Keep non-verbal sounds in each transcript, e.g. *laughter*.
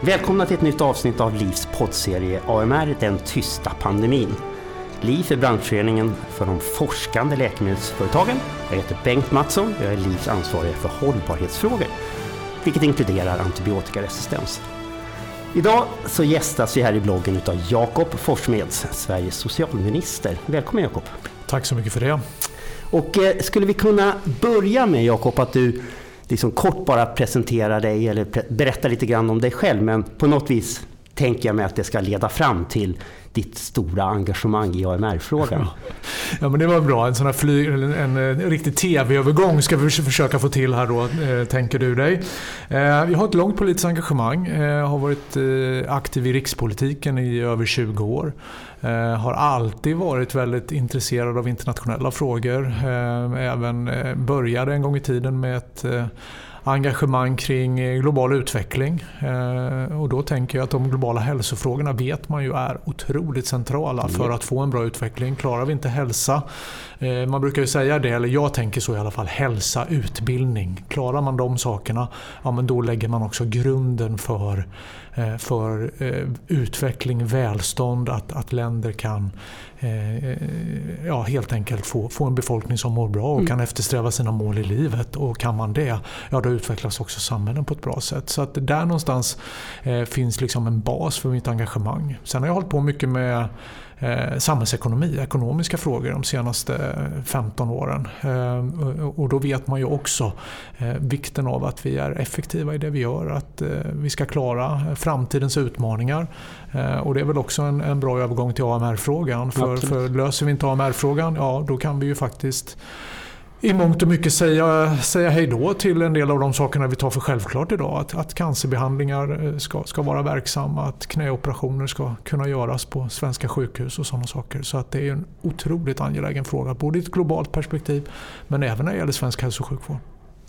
Välkomna till ett nytt avsnitt av LIVs poddserie AMR Den tysta pandemin. LIF är branschföreningen för de forskande läkemedelsföretagen. Jag heter Bengt Mattsson och jag är LIFs ansvarig för hållbarhetsfrågor, vilket inkluderar antibiotikaresistens. Idag så gästas vi här i bloggen av Jakob Forssmeds, Sveriges socialminister. Välkommen Jakob! Tack så mycket för det. Och eh, skulle vi kunna börja med Jakob att du liksom kort bara presentera dig eller berätta lite grann om dig själv men på något vis tänker jag mig att det ska leda fram till ditt stora engagemang i AMR-frågan. Ja, men det var bra. En sån här flyg, en, en, en riktig TV-övergång ska vi försöka få till här då, eh, tänker du dig. Eh, jag har ett långt politiskt engagemang. Eh, har varit eh, aktiv i rikspolitiken i över 20 år. Eh, har alltid varit väldigt intresserad av internationella frågor. Eh, även började en gång i tiden med ett engagemang kring eh, global utveckling. Eh, och då tänker jag att de globala hälsofrågorna vet man ju är otroligt centrala för att få en bra utveckling. Klarar vi inte hälsa, man brukar ju säga det, eller jag tänker så i alla fall, hälsa, utbildning. Klarar man de sakerna, ja men då lägger man också grunden för Eh, för eh, utveckling, välstånd, att, att länder kan eh, ja, helt enkelt få, få en befolkning som mår bra och mm. kan eftersträva sina mål i livet. Och kan man det, ja då utvecklas också samhällen på ett bra sätt. Så att där någonstans finns liksom en bas för mitt engagemang. Sen har jag hållit på mycket med eh, samhällsekonomi, ekonomiska frågor de senaste 15 åren. Eh, och då vet man ju också eh, vikten av att vi är effektiva i det vi gör, att eh, vi ska klara framtidens utmaningar. Eh, och det är väl också en, en bra övergång till AMR-frågan. För, för löser vi inte AMR-frågan, ja då kan vi ju faktiskt i mångt och mycket säga, säga hej då till en del av de sakerna vi tar för självklart idag. Att, att cancerbehandlingar eh, ska, ska vara verksamma, att knäoperationer ska kunna göras på svenska sjukhus och sådana saker. Så att det är en otroligt angelägen fråga, både i ett globalt perspektiv men även när det gäller svensk hälso och sjukvård.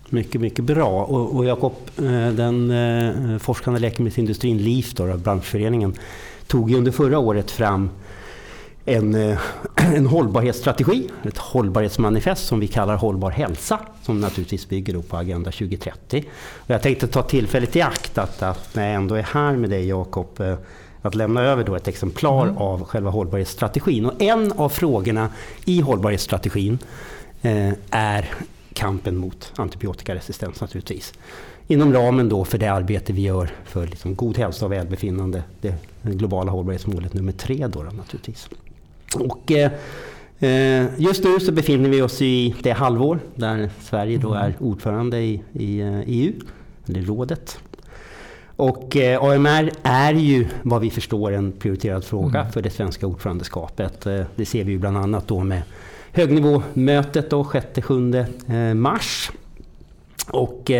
Mycket, mycket bra. Och, och Jakob, eh, den eh, forskande läkemedelsindustrin LIF, då, branschföreningen, tog ju under förra året fram en, eh, *clears throat* en hållbarhetsstrategi, ett hållbarhetsmanifest som vi kallar Hållbar hälsa, som naturligtvis bygger på Agenda 2030. Och jag tänkte ta tillfället i akt att, att när jag ändå är här med dig Jakob, eh, att lämna över då ett exemplar mm. av själva hållbarhetsstrategin. Och en av frågorna i hållbarhetsstrategin eh, är kampen mot antibiotikaresistens naturligtvis. Inom ramen då för det arbete vi gör för liksom god hälsa och välbefinnande, det globala hållbarhetsmålet nummer tre då, då naturligtvis. Och, eh, eh, just nu så befinner vi oss i det halvår där Sverige då mm. är ordförande i, i EU, eh, eller rådet. Och eh, AMR är ju vad vi förstår en prioriterad fråga mm. för det svenska ordförandeskapet. Eh, det ser vi ju bland annat då med högnivåmötet 6-7 mars. Och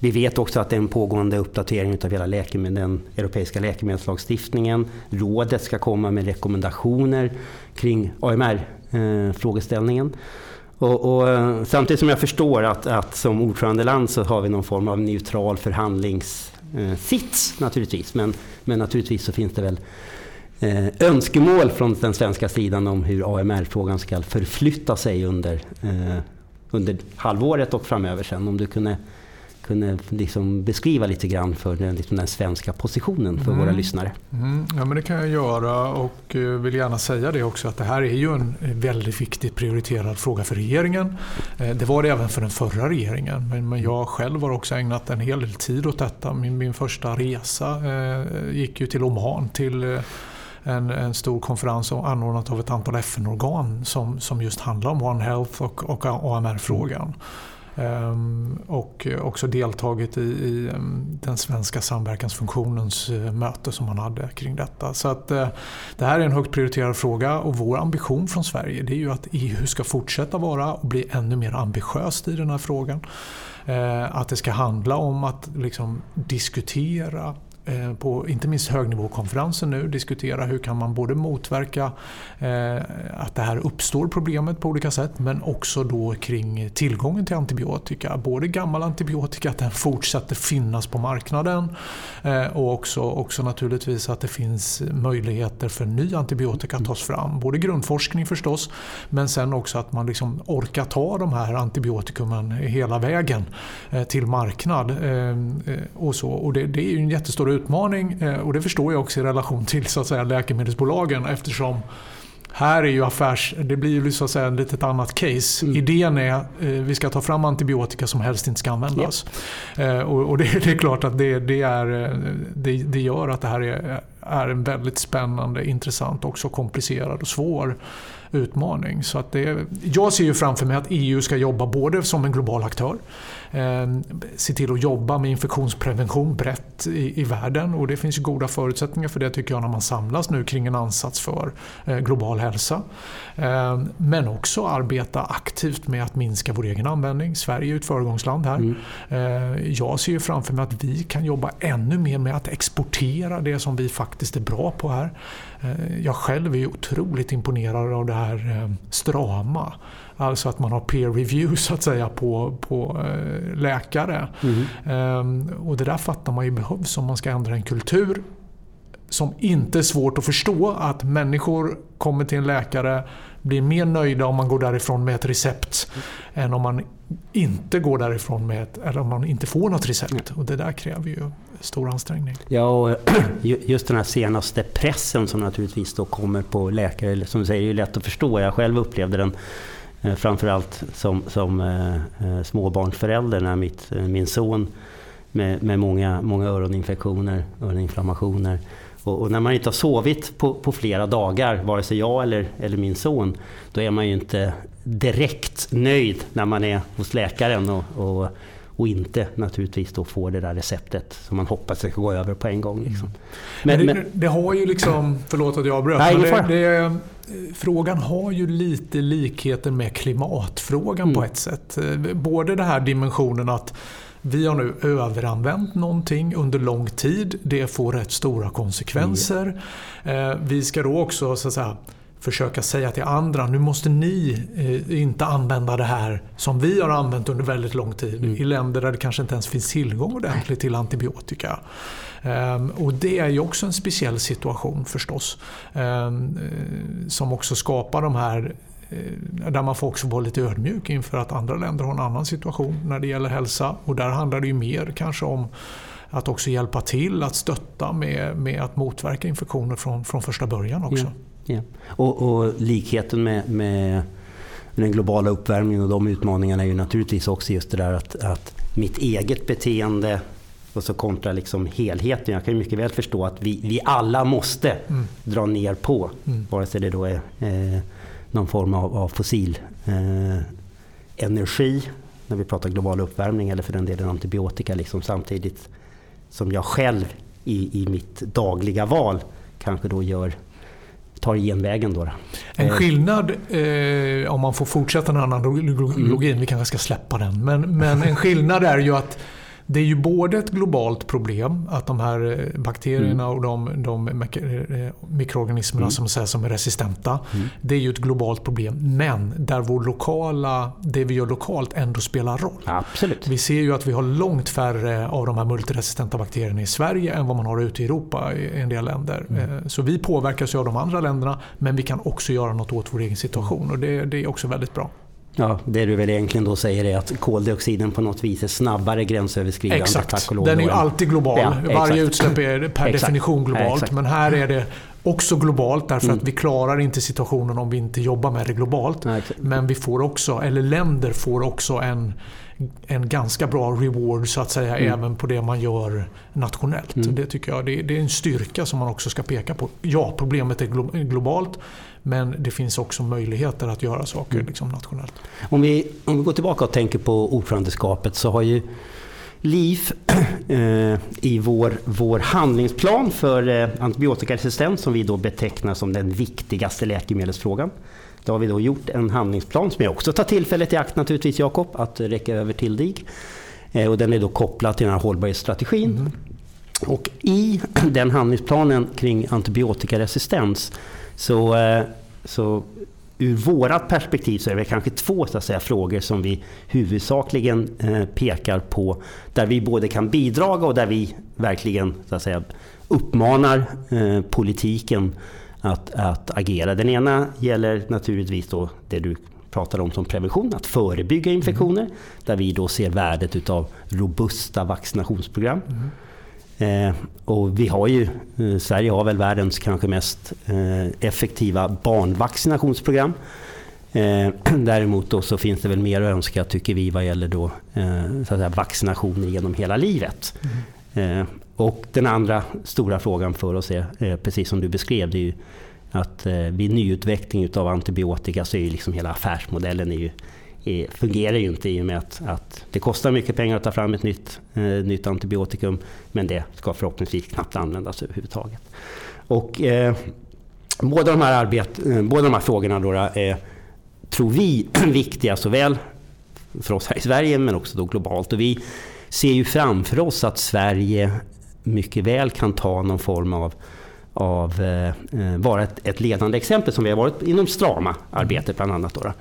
vi vet också att det är en pågående uppdatering av hela läkemedel, den europeiska läkemedelslagstiftningen. Rådet ska komma med rekommendationer kring AMR-frågeställningen. Eh, och, och, eh, samtidigt som jag förstår att, att som ordförandeland så har vi någon form av neutral förhandlingssits eh, naturligtvis. Men, men naturligtvis så finns det väl eh, önskemål från den svenska sidan om hur AMR-frågan ska förflytta sig under, eh, under halvåret och framöver sen. Om du kunde kunde liksom beskriva lite grann för den, liksom den svenska positionen för mm. våra lyssnare. Mm. Ja, men det kan jag göra och eh, vill gärna säga det också att det här är ju en väldigt viktigt prioriterad fråga för regeringen. Eh, det var det även för den förra regeringen men, jag själv har också ägnat en hel del tid åt detta. Min, min första resa eh, gick ju till Oman till en, en, stor konferens anordnat av ett antal FN-organ som, som just handlar om One Health och, och AMR-frågan. Ehm, och också deltagit i, i ehm, den svenska samverkansfunktionens eh, möte som man hade kring detta. Så att eh, det här är en högt prioriterad fråga och vår ambition från Sverige det är ju att EU ska fortsätta vara och bli ännu mer ambitiöst i den här frågan. Eh, att det ska handla om att liksom diskutera Eh, på inte minst högnivåkonferensen nu diskutera hur kan man både motverka eh, att det här uppstår problemet på olika sätt men också då kring tillgången till antibiotika. Både gammal antibiotika, att den fortsätter finnas på marknaden eh, och också, också naturligtvis att det finns möjligheter för ny antibiotika att tas fram. Både grundforskning förstås men sen också att man liksom orkar ta de här antibiotikumen hela vägen till marknad. Och så. Och det, det är ju en jättestor utmaning eh, och det förstår jag också i relation till så att säga, läkemedelsbolagen eftersom här är ju affärs... Det blir ju så att säga ett litet annat case. Mm. Idén är att eh, vi ska ta fram antibiotika som helst inte ska användas. Yep. Eh, och, och det, *laughs* det, är klart att det, det, är, det, det gör att det här är, är en väldigt spännande, intressant och också komplicerad och svår utmaning. Så att det, jag ser ju framför mig att EU ska jobba både som en global aktör, se till att jobba med infektionsprevention brett i, i världen och det finns goda förutsättningar för det tycker jag när man samlas nu kring en ansats för eh, global hälsa. Eh, men också arbeta aktivt med att minska vår egen användning. Sverige är ett föregångsland här. Mm. Eh, jag ser ju framför mig att vi kan jobba ännu mer med att exportera det som vi faktiskt är bra på här. Jag själv är otroligt imponerad av det här strama. Alltså att man har peer review så att säga på, på eh, läkare. Mm. Och det där fattar man ju behövs om man ska ändra en kultur som inte är svårt att förstå att människor kommer till en läkare blir mer nöjda om man går därifrån med ett recept mm. än om man inte går därifrån med ett, eller om man inte får något recept. Och det där kräver ju stor ansträngning. Ja, och just den här senaste pressen som naturligtvis då kommer på läkare, som du säger, är lätt att förstå. Jag själv upplevde den Eh, framförallt som, som eh, eh småbarnsförälder när mitt, eh, min son med, med många, många öroninfektioner, öroninflammationer. Och, och, när man inte har sovit på, på, flera dagar, vare sig jag eller, eller min son, då är man ju inte direkt nöjd när man är hos läkaren och, och, och inte naturligtvis då får det där receptet som man hoppas ska gå över på en gång. Liksom. Men, men det, det, har ju liksom, förlåt att jag avbröt, nej, men det, det, frågan har ju lite likheter med klimatfrågan mm. på ett sätt. Både den här dimensionen att vi har nu överanvänt någonting under lång tid. Det får rätt stora konsekvenser. Mm. Vi ska då också så att säga, försöka säga till andra nu måste ni eh, inte använda det här som vi har använt under väldigt lång tid mm. i länder där det kanske inte ens finns tillgång ordentligt till antibiotika. Um, och det är ju också en speciell situation förstås. Um, som också skapar de här Eh, där man får också vara lite ödmjuk inför att andra länder har en annan situation när det gäller hälsa. Och där handlar det ju mer kanske om att också hjälpa till att stötta med, med att motverka infektioner från, från första början också. Ja, ja. Och, och, likheten med, med den globala uppvärmningen och de utmaningarna är ju naturligtvis också just det där att, att mitt eget beteende och så kontra liksom helheten. Jag kan mycket väl förstå att vi, vi alla måste mm. dra ner på, mm. vare sig det då är eh, någon form av, av fossil eh, energi när vi pratar global uppvärmning eller för den delen antibiotika liksom, samtidigt som jag själv i, i mitt dagliga val kanske då gör tar genvägen. Då. En eh, skillnad, eh, om man får fortsätta den analogin, mm. vi kanske ska släppa den, men, men en skillnad är ju att det är ju både ett globalt problem att de här eh, bakterierna mm. och de, de eh, mikroorganismerna mm. som, som är resistenta. Mm. Det är ju ett globalt problem. Men där vår lokala, det vi gör lokalt ändå spelar roll. Absolut. Vi ser ju att vi har långt färre av de här multiresistenta bakterierna i Sverige än vad man har ute i Europa i en del länder. Mm. Eh, så vi påverkas ju av de andra länderna men vi kan också göra något åt vår egen situation och det, det är också väldigt bra. Ja, det du väl egentligen då säger är att koldioxiden på något vis är snabbare gränsöverskridande. Exakt, den är ju alltid global. Ja, Varje utsläpp är per definition globalt. Ja, men här är det också globalt därför mm. att vi klarar inte situationen om vi inte jobbar med det globalt. Ja, men vi får också, eller länder får också en, en ganska bra reward så att säga mm. även på det man gör nationellt. Mm. Det tycker jag det, det, är en styrka som man också ska peka på. Ja, problemet är globalt men det finns också möjligheter att göra saker mm. liksom, nationellt. Om vi, om vi går tillbaka och tänker på ordförandeskapet så har ju LIF *clears throat* eh, i vår, vår handlingsplan för eh, antibiotikaresistens som vi då betecknar som den viktigaste läkemedelsfrågan. Då har vi då gjort en handlingsplan som jag också tar tillfället i akt naturligtvis Jakob att räcka över till dig. Eh, och den är då kopplad till den här hållbarhetsstrategin. Mm. Och i *clears throat* den handlingsplanen kring antibiotikaresistens så, eh, så ur vårat perspektiv så är det kanske två så att säga, frågor som vi huvudsakligen eh, pekar på. Där vi både kan bidraga och där vi verkligen så att säga, uppmanar eh, politiken att, att agera. Den ena gäller naturligtvis då det du pratar om som prevention, att förebygga infektioner. Mm. Där vi då ser värdet utav robusta vaccinationsprogram. Mm. Eh, och vi har ju, eh, Sverige har väl världens kanske mest eh, effektiva barnvaccinationsprogram. *clears throat* Däremot då så finns det väl mer att önska tycker vi vad gäller då, så att säga, vaccinationer genom hela livet. Mm. Och den andra stora frågan för oss är, precis som du beskrev, det är ju att vid nyutveckling av antibiotika så är ju liksom hela affärsmodellen är ju fungerar ju inte i och med att, att, det kostar mycket pengar att ta fram ett nytt, eh, nytt antibiotikum men det ska förhoppningsvis knappt användas överhuvudtaget. Och, eh, båda, de här arbet, eh, båda de här frågorna då eh, tror vi, är *clears throat* viktiga såväl för oss här i Sverige men också då globalt. Och vi ser ju framför oss att Sverige mycket väl kan ta någon form av av eh, eh vara ett, ett, ledande exempel som vi har varit inom Strama-arbetet bland annat. Då, då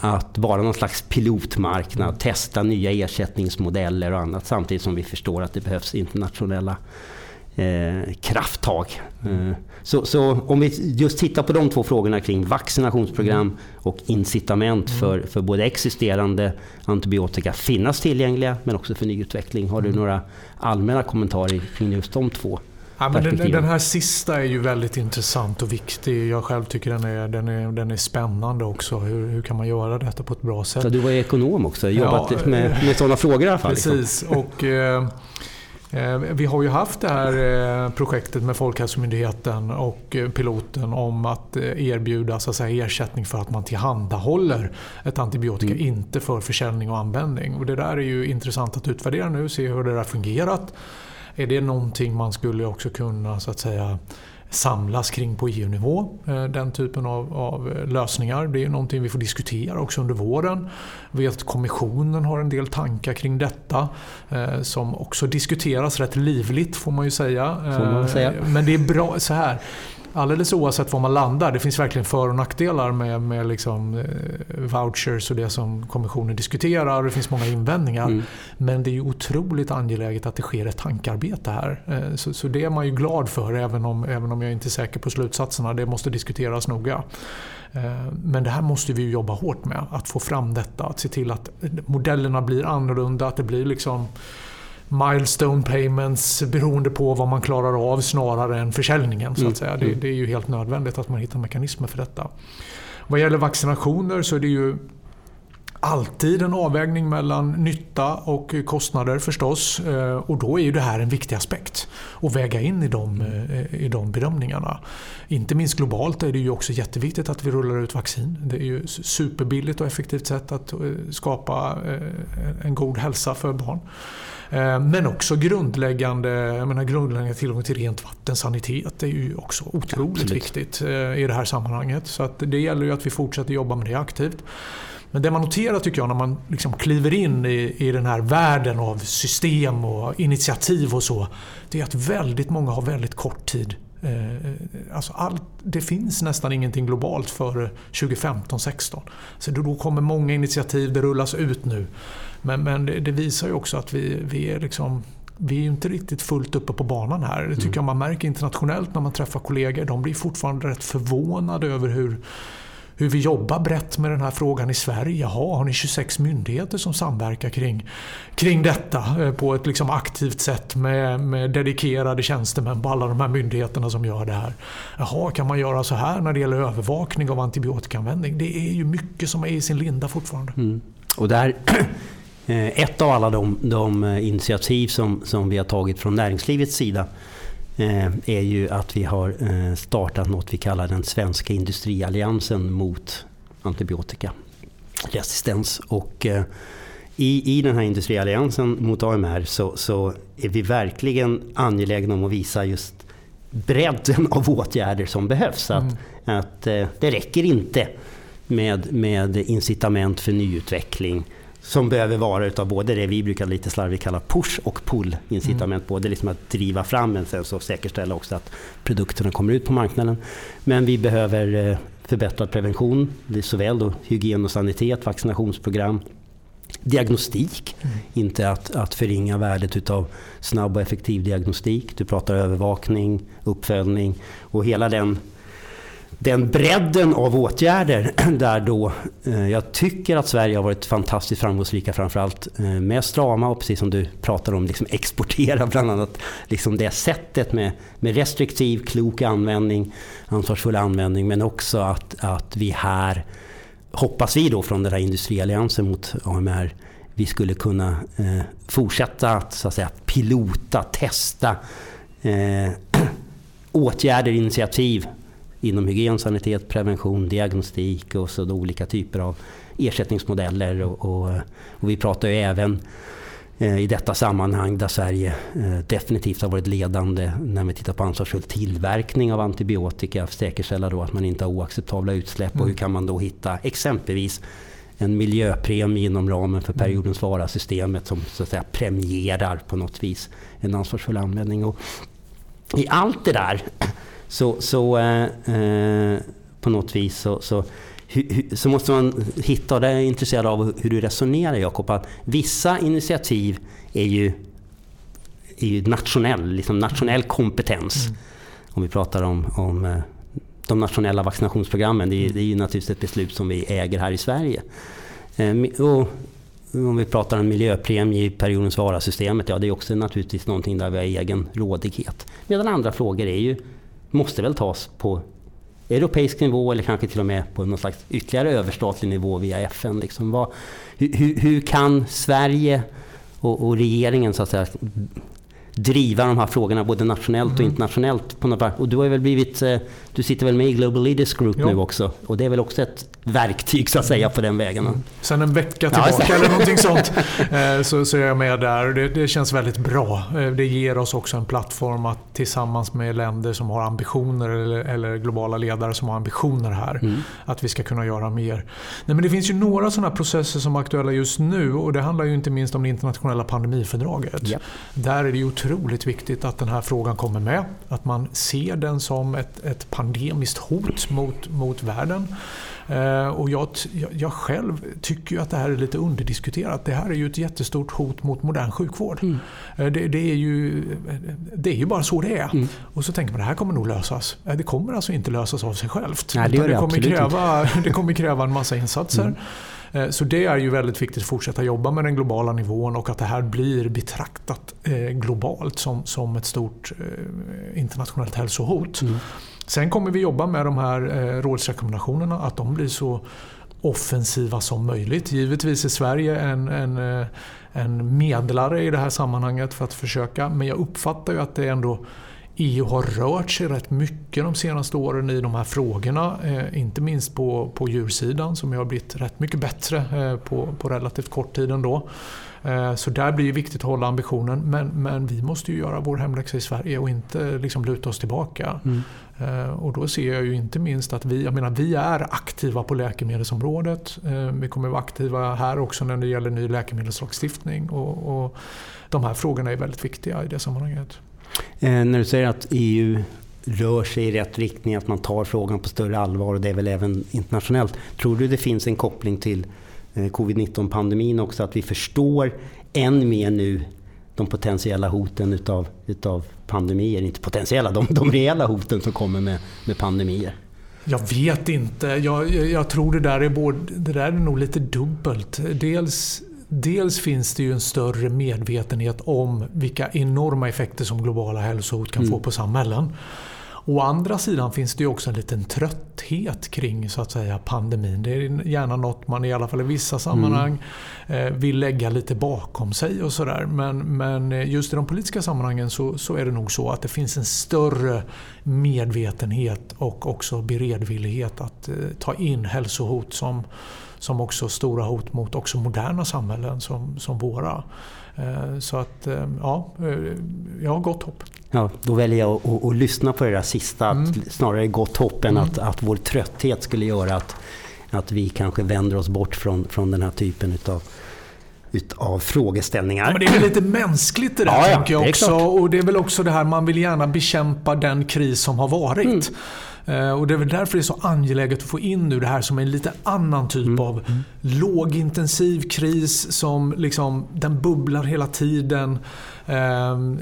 att vara någon slags pilotmarknad, testa nya ersättningsmodeller och annat samtidigt som vi förstår att det behövs internationella eh, krafttag. Eh, så, så, om vi just tittar på de två frågorna kring vaccinationsprogram och incitament mm. för, för både existerande antibiotika finnas tillgängliga men också för nyutveckling. Har du mm. några allmänna kommentarer kring just de två? Ja, men den, den, här sista är ju väldigt intressant och viktig. Jag själv tycker den är, den är, den är spännande också. Hur, hur kan man göra detta på ett bra sätt? Så du var ekonom också, jobbat ja, med, med sådana frågor i alla fall? Liksom. Precis. Liksom. Och, eh, eh, vi har ju haft det här eh, projektet med Folkhälsomyndigheten och eh, piloten om att erbjuda så att säga, ersättning för att man tillhandahåller ett antibiotika, mm. inte för försäljning och användning. Och det där är ju intressant att utvärdera nu, se hur det har fungerat. Är det någonting man skulle också kunna så att säga samlas kring på EU-nivå. Eh, den typen av, av, lösningar. Det är någonting vi får diskutera också under våren. Jag vet att kommissionen har en del tankar kring detta eh, som också diskuteras rätt livligt får man ju säga. Får man säga. Eh, men det är bra så här alldeles oavsett var man landar, det finns verkligen för och nackdelar med, med liksom, eh, vouchers och det som kommissionen diskuterar. Det finns många invändningar. Mm. Men det är ju otroligt angeläget att det sker ett tankarbete här. Eh, så, så det är man ju glad för även om, även om jag inte är säker på slutsatserna. Det måste diskuteras noga. Eh, men det här måste vi jobba hårt med. Att få fram detta. Att se till att modellerna blir annorlunda. Att det blir liksom milestone payments beroende på vad man klarar av snarare än försäljningen. Så att mm. säga. Det, mm. det, är ju helt nödvändigt att man hittar mekanismer för detta. Vad gäller vaccinationer så är det ju alltid en avvägning mellan nytta och kostnader förstås. Eh, och då är ju det här en viktig aspekt att väga in i de, eh, i de bedömningarna. Inte minst globalt är det ju också jätteviktigt att vi rullar ut vaccin. Det är ju superbilligt och effektivt sätt att eh, skapa en god hälsa för barn. Men också grundläggande, jag menar, grundläggande tillgång till rent vatten, sanitet är ju också otroligt Absolut. viktigt i det här sammanhanget. Så att det gäller ju att vi fortsätter jobba med det aktivt. Men det man noterar tycker jag när man liksom kliver in i, i den här världen av system och initiativ och så. Det är att väldigt många har väldigt kort tid eh, Alltså allt, det finns nästan ingenting globalt före 2015-16. Så då kommer många initiativ, det rullas ut nu. Men, men det, det, visar ju också att vi, vi är liksom vi är inte riktigt fullt uppe på banan här. Det tycker mm. jag man märker internationellt när man träffar kollegor. De blir fortfarande rätt förvånade över hur, hur vi jobbar brett med den här frågan i Sverige. Jaha, har ni 26 myndigheter som samverkar kring, kring detta eh, på ett liksom aktivt sätt med, med dedikerade tjänstemän på alla de här myndigheterna som gör det här. Jaha, kan man göra så här när det gäller övervakning av antibiotikaanvändning? Det är ju mycket som är i sin linda fortfarande. Mm. Och där *clears throat* eh, ett av alla de, de eh, initiativ som, som vi har tagit från näringslivets sida är ju att vi har startat något vi kallar den svenska industrialliansen mot antibiotikaresistens. Och i, I den här industrialliansen mot AMR så, så är vi verkligen angelägna om att visa just bredden av åtgärder som behövs. Att, mm. att det räcker inte med, med incitament för nyutveckling som behöver vara utav både det vi brukar lite slarvigt kalla push och pull incitament. Mm. Både liksom att driva fram men sen så säkerställa också att produkterna kommer ut på marknaden. Men vi behöver eh, förbättrad prevention, såväl då hygien och sanitet, vaccinationsprogram, diagnostik. Mm. Inte att, att förringa värdet utav snabb och effektiv diagnostik. Du pratar övervakning, uppföljning och hela den den bredden av åtgärder *clears throat* där då eh, jag tycker att Sverige har varit fantastiskt framgångsrika framförallt eh, med strama och precis som du pratar om liksom exportera *laughs* bland annat liksom det sättet med, med restriktiv, klok användning, ansvarsfull användning men också att, att vi här hoppas vi då från den här industrialliansen mot AMR vi skulle kunna eh, fortsätta att, så att säga, pilota, testa eh, *clears throat* åtgärder, initiativ inom hygien, sanitet, prevention, diagnostik och så olika typer av ersättningsmodeller. Och, och, och vi pratar ju även eh, i detta sammanhang där Sverige eh, definitivt har varit ledande när vi tittar på ansvarsfull tillverkning av antibiotika. Säkerställa då att man inte har oacceptabla utsläpp mm. och hur kan man då hitta exempelvis en miljöpremie inom ramen för periodens vara-systemet som så att säga premierar på något vis en ansvarsfull användning. Och I allt det där så, så eh, eh, på något vis så, så, så, måste man hitta, och det är jag intresserad av hur du resonerar Jakob, att vissa initiativ är ju, är ju nationell, liksom nationell kompetens. Mm. Om vi pratar om, om eh, de nationella vaccinationsprogrammen, det är, det är ju naturligtvis ett beslut som vi äger här i Sverige. Eh, och om vi pratar om miljöpremie i periodens vara-systemet, ja det är också naturligtvis någonting där vi har egen rådighet. Medan andra frågor är ju måste väl tas på europeisk nivå eller kanske till och med på någon slags ytterligare överstatlig nivå via FN. Liksom. Vad, hur, hur, kan Sverige och, och, regeringen så att säga, driva de här frågorna både nationellt och mm. internationellt. På något, och du har väl blivit, eh, du sitter väl med i Global Leaders Group jo. nu också och det är väl också ett verktyg så att säga på den vägen. Mm. Sen en vecka tillbaka ja, eller *laughs* någonting sånt eh, så, så är jag med där. Det, det känns väldigt bra. Eh, det ger oss också en plattform att tillsammans med länder som har ambitioner eller, eller globala ledare som har ambitioner här, mm. att vi ska kunna göra mer. Nej, men det finns ju några sådana processer som är aktuella just nu och det handlar ju inte minst om det internationella pandemifördraget. Yep. Där är det ju otroligt viktigt att den här frågan kommer med. Att man ser den som ett, ett pandemiskt hot mot, mot världen. Eh, och jag, jag, själv tycker att det här är lite underdiskuterat. Det här är ju ett jättestort hot mot modern sjukvård. Mm. Eh, det, det, är ju, det är ju bara så det är. Mm. Och så tänker man det här kommer nog lösas. Eh, det kommer alltså inte lösas av sig självt. Nej, det, det, det kommer kräva, inte. *laughs* det kommer kräva en massa insatser. Mm. Så det är ju väldigt viktigt att fortsätta jobba med den globala nivån och att det här blir betraktat globalt som, som ett stort internationellt hälsohot. Mm. Sen kommer vi jobba med de här eh, rådsrekommendationerna, att de blir så offensiva som möjligt. Givetvis är Sverige en, en, eh, en medlare i det här sammanhanget för att försöka, men jag uppfattar ju att det ändå EU har rört sig rätt mycket de senaste åren i de här frågorna. Eh, inte minst på, på djursidan som har blivit rätt mycket bättre eh, på, på relativt kort tid ändå. Eh, så där blir det viktigt att hålla ambitionen. Men, men vi måste ju göra vår hemläxa i Sverige och inte liksom luta oss tillbaka. Mm. Eh, och då ser jag ju inte minst att vi, jag menar, vi är aktiva på läkemedelsområdet. Eh, vi kommer vara aktiva här också när det gäller ny läkemedelslagstiftning. Och, och de här frågorna är väldigt viktiga i det sammanhanget. Eh, när du säger att EU rör sig i rätt riktning, att man tar frågan på större allvar och det är väl även internationellt. Tror du det finns en koppling till eh, covid-19 pandemin också? Att vi förstår än mer nu de potentiella hoten utav, utav pandemier. Inte potentiella, de, de reella hoten som kommer med, med pandemier. Jag vet inte. Jag, jag tror det där, är både, det där är nog lite dubbelt. Dels, dels finns det ju en större medvetenhet om vilka enorma effekter som globala hälsohot kan mm. få på samhällen. Å andra sidan finns det ju också en liten trötthet kring så att säga, pandemin. Det är gärna något man i alla fall i vissa sammanhang mm. Eh, vill lägga lite bakom sig och sådär. Men, men just i de politiska sammanhangen så, så är det nog så att det finns en större medvetenhet och också beredvillighet att eh, ta in hälsohot som, som också stora hot mot också moderna samhällen som, som våra. Eh, så att ja, jag har gott hopp. Ja, då väljer jag att, att, lyssna på det där sista, mm. att snarare gott hopp än mm. att, att vår trötthet skulle göra att, att vi kanske vänder oss bort från, från den här typen utav utav frågeställningar. Ja, men det är väl lite mänskligt det där, ja, tänker jag också. Och det är väl också det här, man vill gärna bekämpa den kris som har varit. Mm. Eh, och Det är väl därför det är så angeläget att få in nu det här som en lite annan typ mm. av mm. lågintensiv kris som liksom, den bubblar hela tiden. Ehm,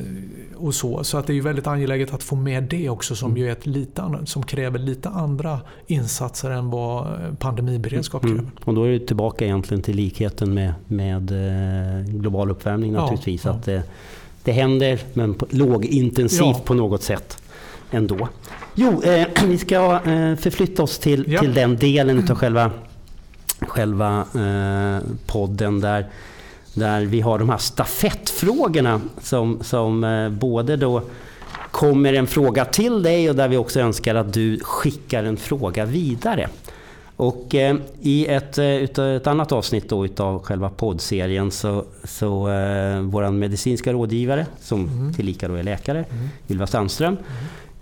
och så så att det är väldigt angeläget att få med det också som, mm. ju ett lite, som kräver lite andra insatser än vad pandemiberedskap mm. kräver. Mm. Och då är det tillbaka egentligen till likheten med, med eh, global uppvärmning naturligtvis. Ja, ja. Att det, det händer men på, lågintensivt ja. på något sätt ändå. Jo, eh, *clears throat* vi ska eh, förflytta oss till, ja. till den delen av själva, själva eh, podden där, där vi har de här stafettfrågorna som, som eh, både då kommer en fråga till dig och där vi också önskar att du skickar en fråga vidare. Och eh, i ett, eh, ett annat avsnitt då utav själva poddserien så, så eh, vår medicinska rådgivare som mm. tillika då är läkare, mm. Ylva Sandström, mm.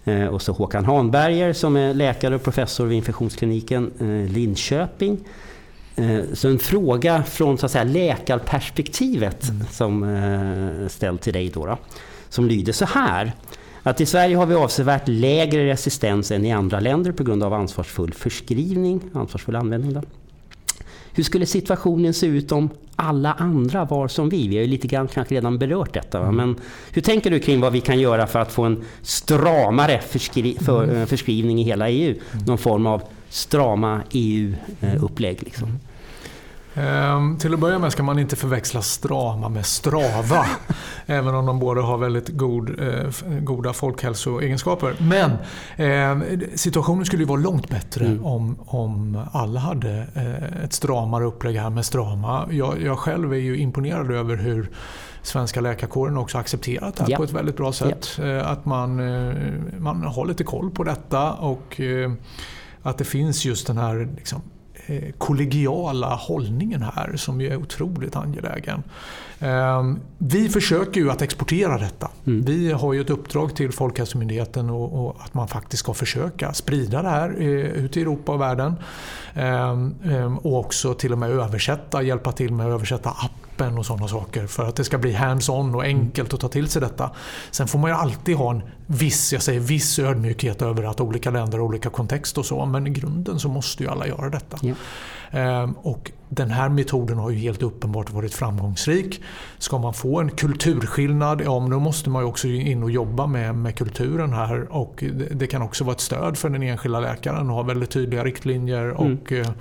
Eh, och så Håkan Hanberger som är läkare och professor vid infektionskliniken eh, Linköping. Eh, så en fråga från så att säga, läkarperspektivet mm. som ställd till dig då, då som lyder så här att i Sverige har vi avsevärt lägre resistens än i andra länder på grund av ansvarsfull förskrivning, ansvarsfull användning. Då. Hur skulle situationen se ut om alla andra var som vi? Vi har ju lite grann kanske redan berört detta. Va? Men hur tänker du kring vad vi kan göra för att få en stramare förskri för, mm. förskrivning i hela EU? Någon form av strama EU-upplägg. Liksom. Ehm, till att börja med ska man inte förväxla Strama med Strava. *laughs* även om de båda har väldigt god, eh, goda folkhälsoegenskaper. Men eh, situationen skulle ju vara långt bättre mm. om, om alla hade eh, ett stramare upplägg här med Strama. Jag, jag själv är ju imponerad över hur svenska läkarkåren också accepterat det här ja. på ett väldigt bra sätt. Ja. Eh, att man, eh, man har lite koll på detta och eh, att det finns just den här liksom, kollegiala hållningen här som ju är otroligt angelägen. Ehm, vi försöker ju att exportera detta. Mm. Vi har ju ett uppdrag till Folkhälsomyndigheten och, och, att man faktiskt ska försöka sprida det här eh, ut i Europa och världen. Ehm, ehm, och också till och med översätta, hjälpa till med att översätta appen och sådana saker för att det ska bli hands-on och enkelt att ta till sig detta. Sen får man ju alltid ha en viss, jag säger viss ödmjukhet över att olika länder har olika kontext och så men i grunden så måste ju alla göra detta. Ja. Ehm, och den här metoden har ju helt uppenbart varit framgångsrik. Ska man få en kulturskillnad, ja men då måste man ju också in och jobba med, med kulturen här. Och det, det kan också vara ett stöd för den enskilda läkaren att ha väldigt tydliga riktlinjer mm. och mm.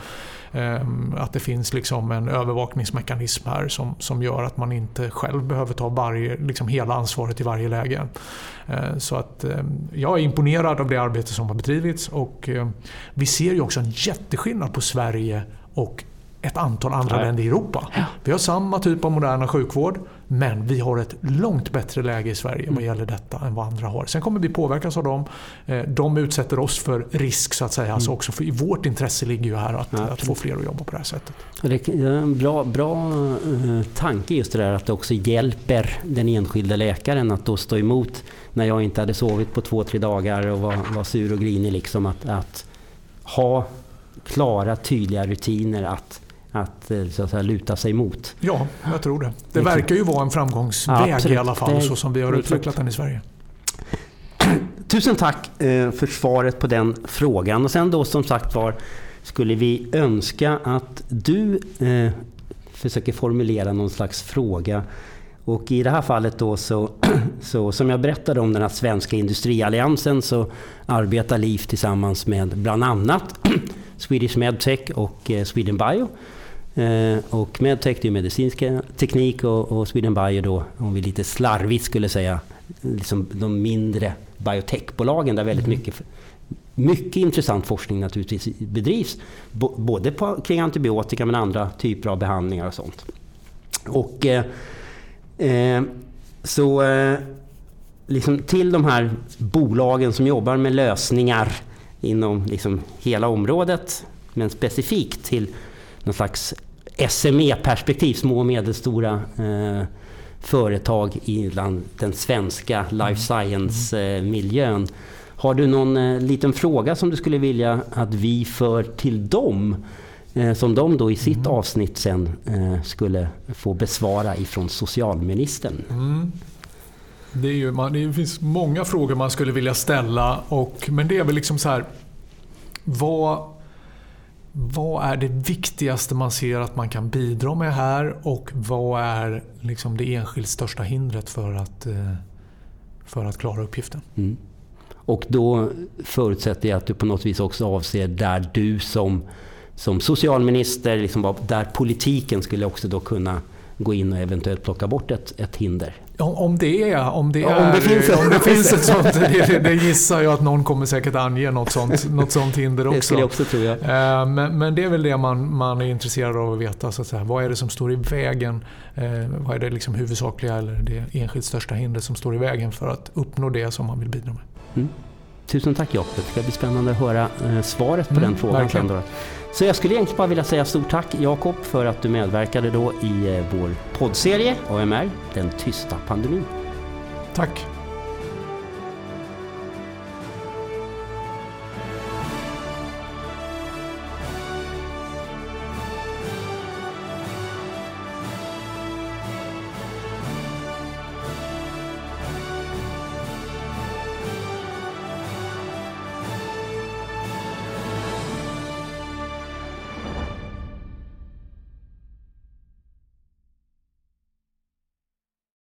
Att det finns liksom en övervakningsmekanism här som, som gör att man inte själv behöver ta varje, liksom hela ansvaret i varje läge. Ehm, så att jag är imponerad av det arbete som har bedrivits och vi ser ju också en jätteskillnad på Sverige och ett antal andra Nej. länder i Europa. Vi har samma typ av moderna sjukvård men vi har ett långt bättre läge i Sverige mm. vad gäller detta än vad andra har. Sen kommer vi påverkas av dem. Eh, de utsätter oss för risk så att säga. Alltså mm. Alltså också för I vårt intresse ligger ju här att, ja, att få fler att jobba på det här sättet. Det är en bra, bra eh, tanke just det där att det också hjälper den enskilda läkaren att då stå emot när jag inte hade sovit på två, tre dagar och var, var sur och grinig. Liksom, att, att ha klara, tydliga rutiner att, att, eh, så att säga, luta sig mot. Ja, jag tror det. Det verkar ju vara en framgångsväg ja, i alla fall, så som vi har utvecklat den i Sverige. *clears throat* Tusen tack eh, för svaret på den frågan. Och sen då som sagt var skulle vi önska att du eh, försöker formulera någon slags fråga. Och i det här fallet då så, *clears throat* så, som jag berättade om den här svenska industrialliansen så arbetar LIF tillsammans med bland annat *clears throat* Swedish Medtech och eh, Sweden Bio. Eh, och Medtech det är medicinsk teknik och, och Sweden Bio då, om vi lite slarvigt skulle säga, liksom de mindre biotechbolagen där väldigt mm. mycket mycket intressant forskning naturligtvis bedrivs. Både på, kring antibiotika men andra typer av behandlingar och sånt. Och eh, eh, så eh, liksom till de här bolagen som jobbar med lösningar inom liksom hela området, men specifikt till någon slags SME-perspektiv, små och medelstora eh, företag i den svenska life science-miljön. Har du någon eh, liten fråga som du skulle vilja att vi för till dem? Eh, som de då i sitt mm. avsnitt sen eh, skulle få besvara ifrån socialministern. Mm. Det, är ju, man, det finns många frågor man skulle vilja ställa, och, men det är väl liksom så här vad, vad är det viktigaste man ser att man kan bidra med här och vad är liksom det enskilt största hindret för att, eh, för att klara uppgiften? Mm. Och då förutsätter jag att du på något vis också avser där du som, som socialminister, liksom där politiken skulle också då kunna gå in och eventuellt plocka bort ett, ett hinder. Om det, är, om det, är, om det, finns, om det *laughs* finns ett sånt, det, det, *laughs* gissar jag att någon kommer säkert ange något sånt, något sånt hinder också. Det skulle jag också tro, ja. Eh, men, men, det är väl det man, man är intresserad av att veta. Så att säga. Vad är det som står i vägen? Eh, vad är det liksom huvudsakliga eller det enskilt största hindret som står i vägen för att uppnå det som man vill bidra med? Mm. Tusen tack Jakob. Det ska bli spännande att höra eh, svaret på mm, den frågan sen. Då. Så jag skulle egentligen bara vilja säga stort tack Jakob för att du medverkade då i eh, vår poddserie AMR, Den tysta pandemin. Tack.